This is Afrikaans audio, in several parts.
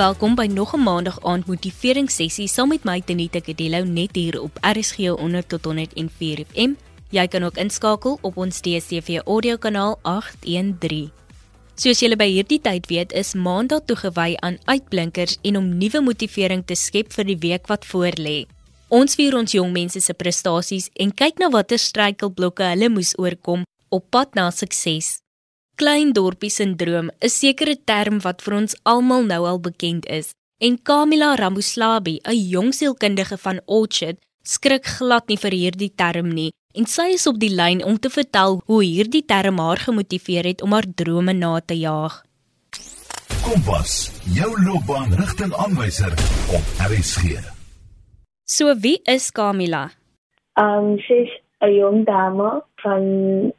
Welkom by nog 'n maandag aand motiveringssessie saam met my Tenita Kadello net hier op RSG 100 tot 104 FM. Jy kan ook inskakel op ons DStv audiokanaal 813. Soos julle by hierdie tyd weet, is Maandag toegewy aan uitblinkers en om nuwe motivering te skep vir die week wat voorlê. Ons vier ons jong mense se prestasies en kyk na watter struikelblokke hulle moes oorkom op pad na sukses. Klein dorpie sindroom is sekere term wat vir ons almal nou al bekend is. En Kamila Ramuslabi, 'n jong sielkundige van Orchard, skrik glad nie vir hierdie term nie en sy is op die lyn om te vertel hoe hierdie term haar gemotiveer het om haar drome na te jaag. Kompas, jou loopbaanrigtingaanwyser op RSG. So wie is Kamila? Um sy's 'n jong dame van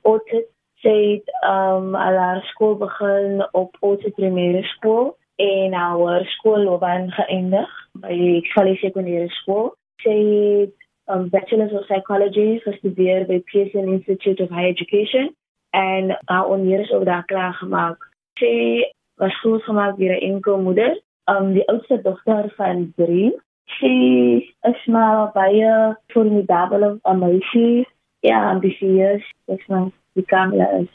Orchard sy het um al haar skool begin op Otse Primêre Skool en haar skoolloopbaan geëindig by Valley Sekondêre Skool. Sy het um Bachelor of Psychology gestudeer by Pearson Institute of Higher Education en haar honeurs ook daar klaar gemaak. Sy was groot gemaak deur 'n enkel moeder, um die oudste dogter van 3. Sy is maar baie formidable, amazing, ja, ambisieus, dis maar wie Kamila is.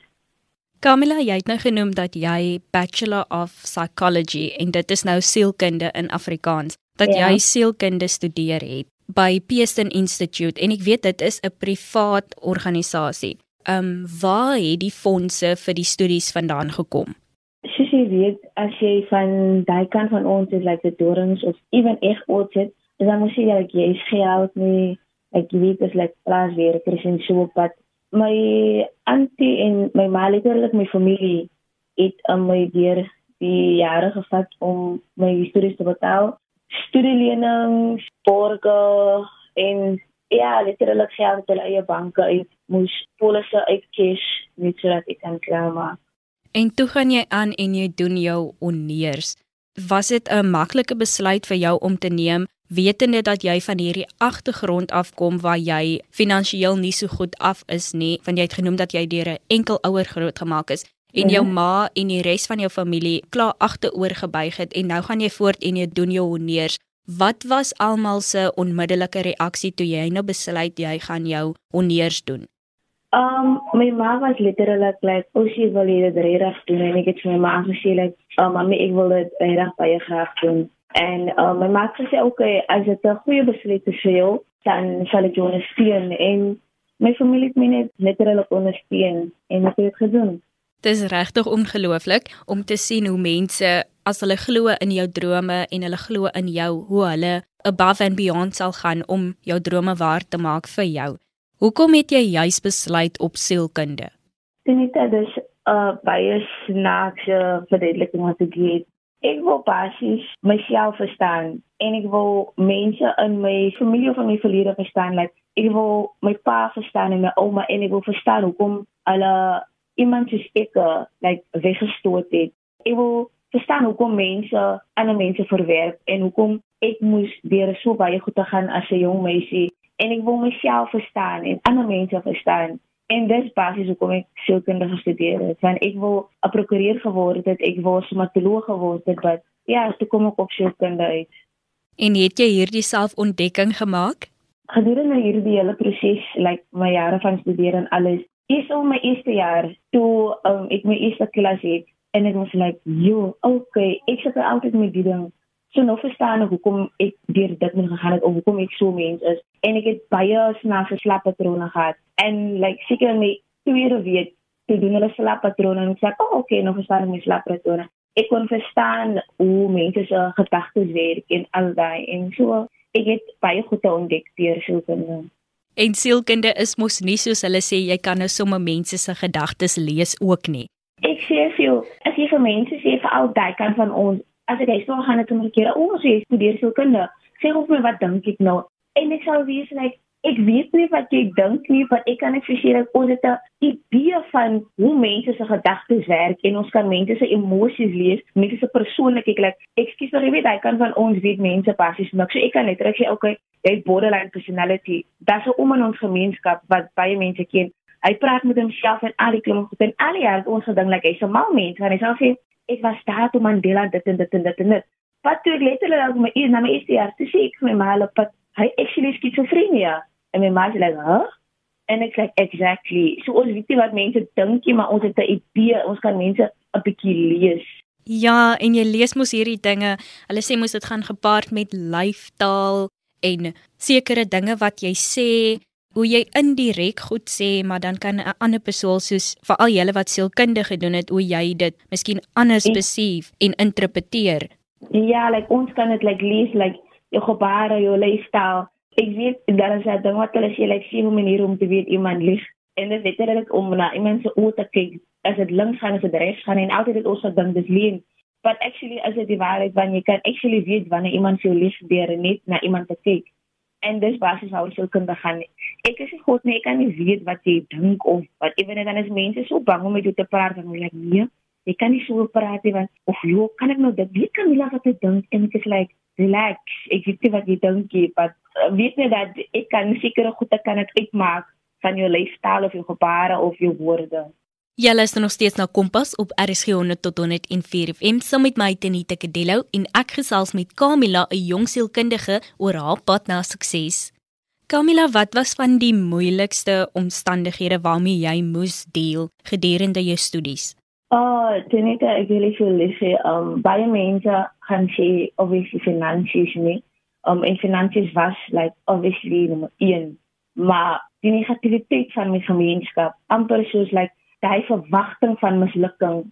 Kamila, jy het nou genoem dat jy Bachelor of Psychology en dit is nou sielkunde in Afrikaans, dat ja. jy sielkunde studeer het by Pearson Institute en ek weet dit is 'n privaat organisasie. Um waar het die fondse vir die studies vandaan gekom? Soos jy weet, as jy van daai kant van ons is like the Dorings of even ek ooit het, dan moet jy like jy geld nie, ek weet dit is like plaaswerkers en so op pad my auntie en my ma letterlik my familie het aan my deur die jare gevat om my studies te betaal. Studielenings, borge en ja, letterlik geld uit eie banke uit moes polisse uitkies net sodat ek kan klaarmaak. En toe gaan jy aan en jy doen jou honeurs. Was dit 'n maklike besluit vir jou om te neem wetende dat jy van hierdie agtergrond afkom waar jy finansiëel nie so goed af is nie, want jy het genoem dat jy deur 'n enkel ouer grootgemaak is en jou mhm. ma en die res van jou familie klaar agteroor gebuig het en nou gaan jy voort en jy doen jou honeurs. Wat was almal se onmiddellike reaksie toe jy nou besluit jy gaan jou honeurs doen? Um my ma was letterlik like, "Oh, sy wil dit regtig doen." En ek het vir my ma gesê, like, "Um, mami, ek wil dit regtig baie graag doen." En uh, my ma het gesê ook okay, as dit 'n goeie besluit is vir jou, dan sal ek jou ondersteun en my familie het my net letterlik ondersteun en ek het dit gedoen. Dit is regtig ongelooflik om te sien hoe mense as hulle glo in jou drome en hulle glo in jou, hoe hulle above and beyond sal gaan om jou drome waar te maak vir jou. Hoekom het jy juis besluit op sielkunde? Dit is 'n uh, baie snaakse verduideliking wat ek het ek wil basies myself verstaan en ek wil mense in my familie in my verlede verstaan like ek wil my pa verstaan en my ouma en ek wil verstaan hoekom hulle iemand soos ek like weggestoot het. Ek wil verstaan hoekom mense ander mense verwerp en hoekom ek moes deur so baie goed te gaan as 'n jong meisie. En ek wil myself verstaan en ander mense verstaan En dis basies hoekom ek sielkunde gestudeer het. Want ek wil 'n prokureur geword het, ek wou stomatoloog geword het, maar ja, toe kom ek op sielkunde uit. En het jy hierdie selfontdekking gemaak? Gedurende hierdie hele proses, like my jare van studeer en alles, is al my eerste jaar toe um, ek my eerste klas het en ek was like, "Jo, okay, ek sit altyd met die ding so nou verstaan ek hoekom ek deur dit moet gegaan het of hoekom ek so mens is. En ek het baie snaakse slappatrone gehad. En like seker my tweede week toe doen hulle slappatrone en ek sê oh, okay nou verstaan ek my slappatrone ek kon verstaan hoe mense se gedagtes werk en al daai. En so ek het baie goed ontdek deur sielkunde en sielkunde is mos nie soos hulle sê jy kan nou sommer mense se gedagtes lees ook nie. Ek sê vir jou as jy vir mense sê vir al daai kant van ons as ek toe gaan het om 'n keer, o, sy studeer sielkunde. Sê of my wat dink ek nou? En ek sal wees like ek weet nie wat jy dink nie, want ek kan net vir julle ons het 'n idee van hoe mense se gedagtes werk en ons kan mense se emosies lees, mense se persoonlikheid. Like, ekskuus maar jy weet, hy kan van ons weet mense passies niks. So ek kan net reg sê, okay, jy het borderline personality. Dis 'n om in ons gemeenskap wat baie mense ken. Hy praat met homself en al die klimme goed en al die jaar ons gedink like hy's 'n mal mens, want hy sê ek was daar toe Mandela dit en dit en dit en dit. Wat toe ek letterlik my eers na my jaar toe sê ek my ma hulle pat hy actually skizofrenia en my ma sê like, "Huh?" En ek sê exactly. So ons weet nie wat mense dink nie, maar ons het 'n idee. Ons kan mense 'n bietjie lees. Ja, en jy lees mos hierdie dinge. Hulle sê mos dit gaan gepaard met lyfstaal en sekere dinge wat jy sê hoe jy indirek goed sê, maar dan kan 'n ander persoon soos veral julle wat sielkundige gedoen het, hoe jy dit miskien anders besief en interpreteer. Ja, like ons kan dit like lees like jou gebare, jou leefstyl. Ek weet dat as jy dink wat hulle sê like sien hoe manier om te weet iemand lief en dit weet dit om na iemand se oë te kyk as dit links gaan as dit regs gaan en altyd dit ons gedink dis leen. But actually as dit die waarheid wanneer jy kan actually weet wanneer iemand jou lief deur net na iemand te kyk en dis basies waar ons kan begin. Ek is God nee, ek kan nie weet wat jy dink of wat ewen dan is mense so bang om met jou te praat en hulle like nee, ek kan nie so praat nie want of jo, kan ek nou dit weet Camilla wat ek dink en ek is like relax. Ek weet nie wat jy dink nie, maar uh, weet net dat ek kan sekere goede kan ek uitmaak van jou leefstyl of jou gebare of jou woorde. Jy luister nog steeds na Kompas op RSG 100 tot 104 FM saam met my Tenita Kadello en ek gesels met Kamila, 'n jong sielkundige oor haar pad na sukses. Kamila, wat was van die moeilikste omstandighede waarmee jy moes deel gedurende jou studies? Oh, Tenita, ek wil vir sê, um baie mense gaan sê obviously finansies nie. Um en finansies was like obviously nommer 1, maar die negativiteit van my gemeenskap, amper soos like daai verwagting van mislukking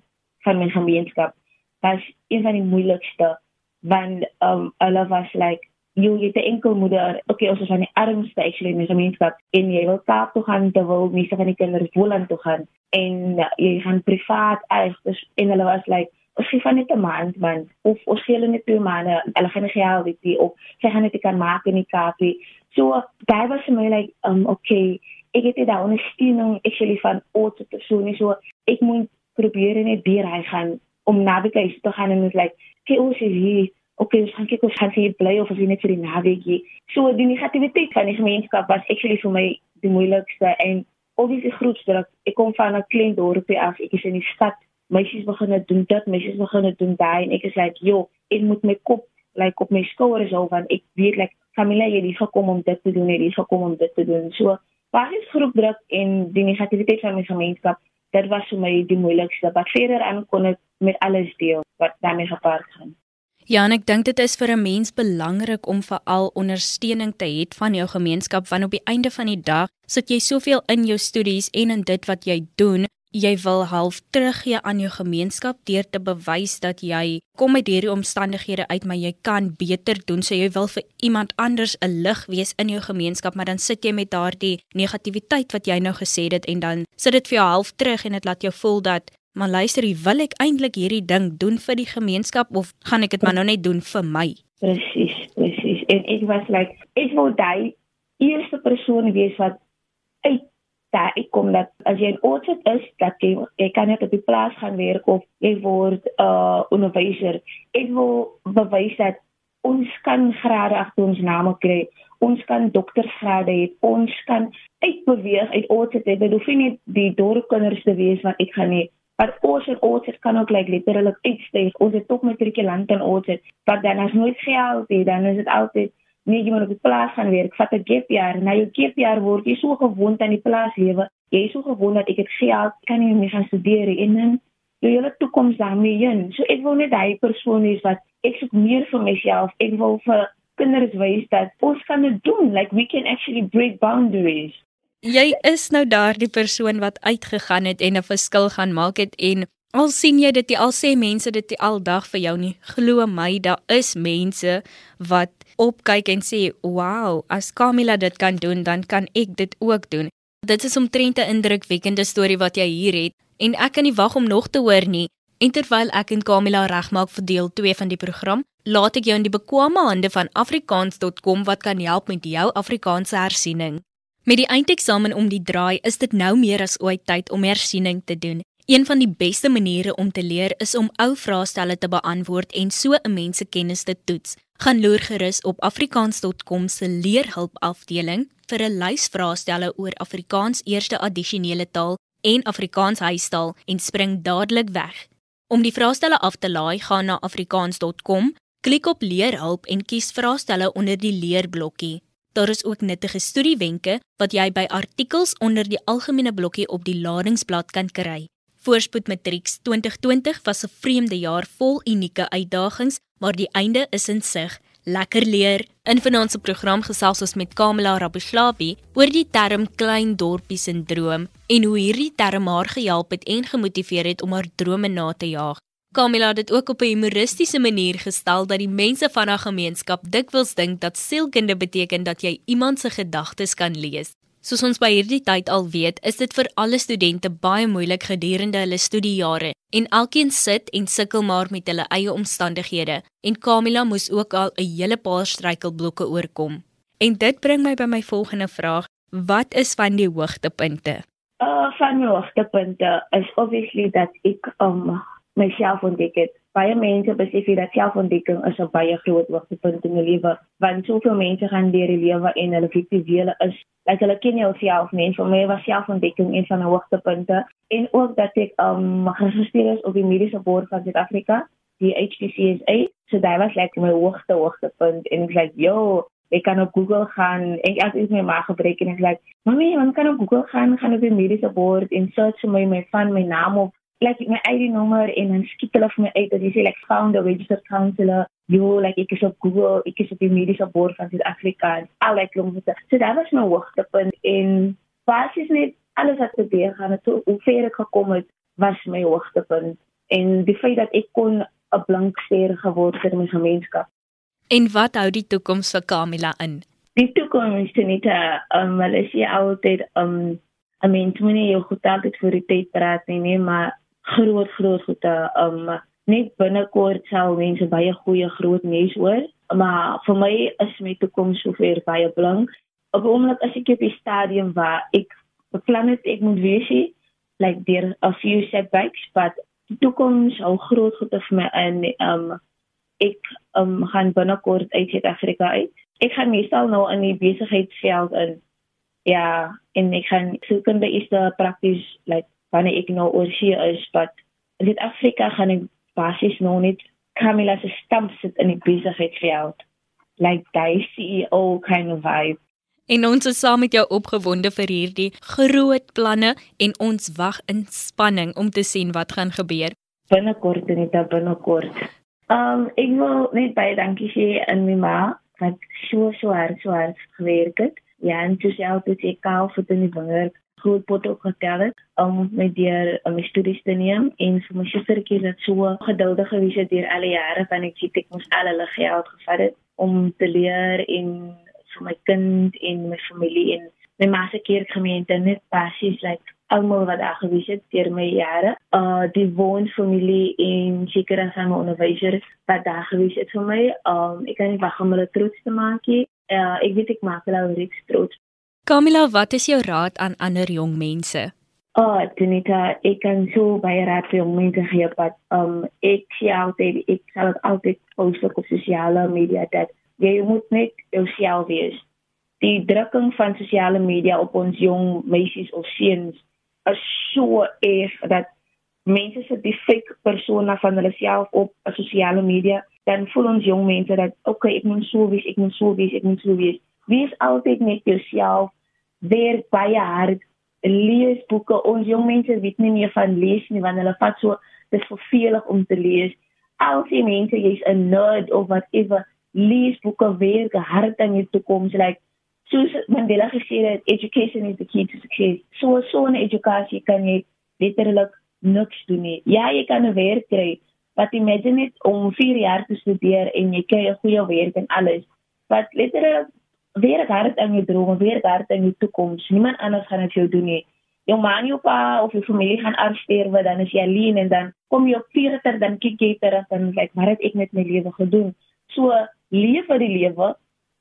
van my gemeenskap was een van die moeilikste want um hulle was like jy het 'n enkel moeder okay ons is van die armste actually in die gemeenskap en jy wil Kaap toe gaan terwyl meeste van die kinders Boland toe gaan en uh, jy gaan privaat eers dus en hulle was like ons gee van net 'n maand man. Of ons gee hulle net twee maande. Hulle gaan nie geld hê of sy gaan net kan maak in die Kaapie. So daai was vir my like um okay ek het dit daar ondersteuning actually van ouer persone so ek moet probeer net deur hy gaan om navigasie te gaan en is like okay ons is hier. Okay ons gaan kyk of ons hier bly of ons net vir die navigasie so die negativiteit van die gemeenskap was actually vir my die moeilikste en al die grootste druk ek kom van 'n klein dorpie af. Ek is in die stad. Meisies begin doen dit meisies begin doen daai en ek is like joh ek moet my kop like op my skouers hou want ek weet like familie jy het gekom om dit te doen jy het gekom om dit te doen. So basies groepdruk en die negativiteit van my gemeenskap, dit was vir my die moeilikste. Wat verder aan kon met alles deel wat daarmee gepaard gaan. Ja, en ek dink dit is vir 'n mens belangrik om veral ondersteuning te hê van jou gemeenskap want op die einde van die dag sit jy soveel in jou studies en in dit wat jy doen jy wil half teruggee aan jou gemeenskap deur te bewys dat jy kom met hierdie omstandighede uit maar jy kan beter doen. So jy wil vir iemand anders 'n lig wees in jou gemeenskap maar dan sit jy met daardie negativiteit wat jy nou gesê het en dan sit dit vir jou half terug en dit laat jou voel dat maar luister wil ek eintlik hierdie ding doen vir die gemeenskap of gaan ek dit maar nou net doen vir my? Presies presies. En ek was like ek wou daai eerste persoon wees wat uit daar kom dat as jy in Oudtshoorn is, dat jy jy kan net op die plaas gaan werk of jy word 'n uh, onderwyser. Ek wil bewys dat ons kan grade agter ons name kry. Ons kan doktersgrade hê. Ons kan uitbeweeg uit Oudtshoorn. Dit hoef nie die dorpkinders te wees wat ek gaan hê. Maar ons in Oudtshoorn kan ook like letterlik uitstyg. Ons het tog matrikulant in Oudtshoorn. Wat dan as nooit geld het, dan is dit altyd nee jy moet op die plaas gaan werk vat 'n gap jaar na jou gap jaar word jy so gewoond aan die plaas lewe jy is so gewoond dat ek het geld kan nie meer gaan studeer en dan jy hele toekoms daarmee in so ek wil net daai persoon is wat ek soek meer vir myself. Ek wil vir kinders wys dat ons kan dit doen. Like we can actually break boundaries. Jy is nou daardie persoon wat uitgegaan het en 'n verskil gaan maak het en al sien jy dit al sê mense dit al dag vir jou nie glo my daar is mense wat opkyk en sê, "Wow, as Camilla dit kan doen, dan kan ek dit ook doen." Dit is omtrent 'n indrukwekkende storie wat jy hier het en ek kan nie wag om nog te hoor nie. En terwyl ek en Camilla regmaak vir deel 2 van die program, laat ek jou in die bekwame hande van afrikaans.com wat kan help met jou Afrikaanse hersiening. Met die eindeksamen om die draai, is dit nou meer as ooit tyd om hersiening te doen. Een van die beste maniere om te leer is om ou vraestelle te beantwoord en so 'n mens se kennis te toets. Gaan loer gerus op afrikaans.com se leerhulp afdeling vir 'n lys vraestelle oor Afrikaans eerste addisionele taal en Afrikaans huistaal en spring dadelik weg. Om die vraestelle af te laai, gaan na afrikaans.com, Klik op Leerhulp en kies vraestelle onder die leerblokkie. Daar is ook nuttige studiewenke wat jy by artikels onder die algemene blokkie op die ladingsblad kan kry. Voorspoed Matrieks 2020 was 'n vreemde jaar vol unieke uitdagings, maar die einde is in sig. Lekker leer. In vanaand se program gesels ons met Kamela Rabuslabi oor die term klein dorpie sindroom en hoe hierdie term haar gehelp het en gemotiveer het om haar drome na te jaag. Kamila het dit ook op 'n humoristiese manier gestel dat die mense van haar gemeenskap dikwels dink dat sielkunde beteken dat jy iemand se gedagtes kan lees. Soos ons by hierdie tyd al weet, is dit vir alle studente baie moeilik gedurende hulle studiejare en elkeen sit en sukkel maar met hulle eie omstandighede en Kamila moes ook al 'n hele paar struikelblokke oorkom. En dit bring my by my volgende vraag: Wat is van die hoogtepunte? Uh van die hoogtepunte is obviously dat ek um myself ontdek het. Baie mense besef dat selfontdekking is 'n baie groot hoogtepunt in jou lewe, want soveel mense gaan deur die lewe en hulle fiktiewele is, like hulle ken jouself nie, vir my was selfontdekking een van die hoogtepunte. En ook dat ek um geregistreer is op die mediese bord van Suid-Afrika, die HPCSA, so dit was like my hoogste hoogtepunt en ek like, "Yo, ek kan op Google gaan. Ek het my maag gebreek en ek like, "Mami, man kan op Google gaan, gaan op die mediese bord en search vir my my van my naam op like my ID nommer en dan skiet hulle vir my uit dat jy sê like found a registered counselor. You like ek is op Google ek is op die mediese bord van Suid-Afrika en al like klomp so dat was my hoogtepunt en basies net alles wat gebeur gaan het hoe ver ek gekom het was my hoogtepunt. En die feit dat ek kon 'n blank ster geword het in my gemeenskap. En wat hou die toekoms vir Kamila in? Die toekoms is net 'n um, hulle sê altyd um I mean, toe nie jou goed altyd vir die tyd praat nie, nee, maar groot groot goede um net binnekort sal mense baie goeie groot nuus hoor maar vir my is my toekoms sover baie blank. Op oomblik as ek op die stadium waar ek beplan het ek moet wees like there a few setbacks but die toekoms sal groot goede vir my in um ek um gaan binnekort uit Suid-Afrika uit. Ek gaan meestal nou in die besigheidsveld in ja en ek gaan soekende is daar prakties like wanneer ek nou oor see is wat in Suid-Afrika gaan ek basies nou net Camilla se stamp sit in die besigheidsveld like die CEO kind of vibe En ons is saam met jou opgewonde vir hierdie groot planne en ons wag in spanning om te sien wat gaan gebeur. Binnekort en dit binnekort. Um ek wil net baie dankie sê aan my ma wat so so hard so hard gewerk het. Ja, en toe sy altyd sê kaal vir die vinger groot pot ook getel het om my deur om my studies te neem en vir my sustertjie dat so geduldig gewees het deur al die jare van ek ek moes al hulle geld gevat het om te leer en vir my kind en my familie en my ma se kerkgemeente net basies like almal wat daar gewees het deur my jare. Uh die woonfamilie en seker as my onderwysers wat daar gewees het vir my. Um ek kan nie wag om hulle trots te maak nie. Uh, ek weet ek maak hulle reeds trots Kamila, wat is jou raad aan ander jong mense? Oh, Denita, ek kan so baie raad vir jong mense gee, but um ek sê altyd ek sal altyd post op sosiale media dat jy moet net jouself wees. Die drukking van sosiale media op ons jong meisies of seuns is so erg dat mense se die fake persona van hulle self op sosiale media dan voel ons jong mense dat okay, ek moet so wees, ek moet so wees, ek moet so wees wees altyd net jouself werk baie hard lees boeke. Ons jong mense weet nie meer van lees nie want hulle vat so dis vervelig om te lees. Al die mense jy's 'n nerd of whatever lees boeke werk hard aan jou toekoms like soos Mandela gesê het education is the key to success. So so 'n educasie kan jy letterlik niks doen nie. Ja jy kan 'n werk kry wat imagine net om 4 jaar te studeer en jy kry 'n goeie werk en alles. Wat letterlik weer hard aan jou drome, weer hard aan jou toekoms. Niemand anders gaan dit vir jou doen nie. Jou ma en jou pa of jou familie gaan afsterwe, dan is jy alleen en dan kom jy op 40 dan kyk jy terug en sê, "Maar het ek met my lewe gedoen?" So leef vir die lewe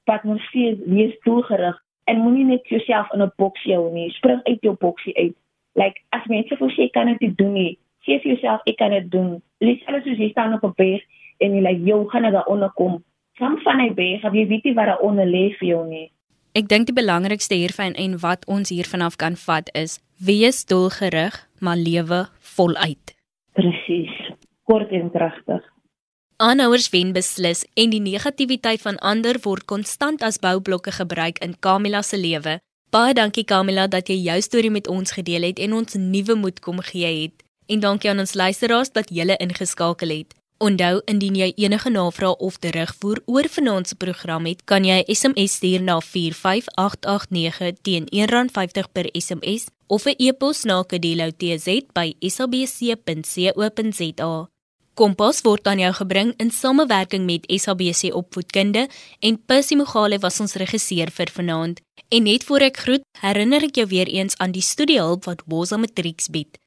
wat nog steeds wees doelgerig en moenie net jouself in 'n boks jou nie. Spring uit jou boksie uit. Like as mense vir sê kan dit doen nie. Sê vir jouself ek kan dit doen. Lees alles soos jy staan op 'n berg en jy like, "Jou gaan daar onderkom." Kom van hy be, gaan jy weet nie wat daar onder lê vir jou nie. Ek dink die belangrikste hiervan en wat ons hiervan af kan vat is: wees doelgerig, maar lewe voluit. Presies. Kort en kragtig. Aanhouers wen beslis en die negativiteit van ander word konstant as boublokke gebruik in Kamila se lewe. Baie dankie Kamila dat jy jou storie met ons gedeel het en ons nuwe moed kom gee het. En dankie aan ons luisteraars dat julle ingeskakel het. Onthou indien jy enige navrae of terugvoer oor vanaand se program het, kan jy SMS stuur na 45889 teen R1.50 per SMS of 'n e-pos na kadelo@sabc.co.za. Kompas word aan jou gebring in samewerking met SABC Opvoedkunde en Percy Mogale was ons regisseur vir vanaand. En net voor ek groet, herinner ek jou weer eens aan die studiehulp wat Woza Matrix bied.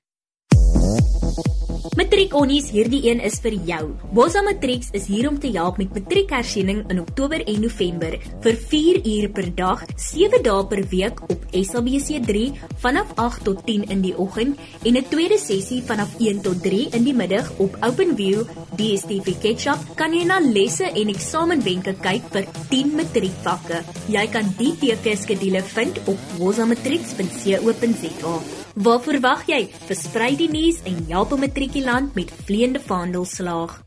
Matriek Onnies, hierdie een is vir jou. Bossa Matrix is hier om te help met matriekhersiening in Oktober en November vir 4 ure per dag, 7 dae per week op SABC3 vanaf 8 tot 10 in die oggend en 'n tweede sessie vanaf 1 tot 3 in die middag op OpenView DStv Ketchup. Kan jy na lesse en eksamenwenke kyk vir 10 matriekvakke. Jy kan die TV-skedule vind op bossamatrix.co.za. Wat verwag jy? Versprei die nuus en help 'n matrikulant met vleiende vaandel slaag.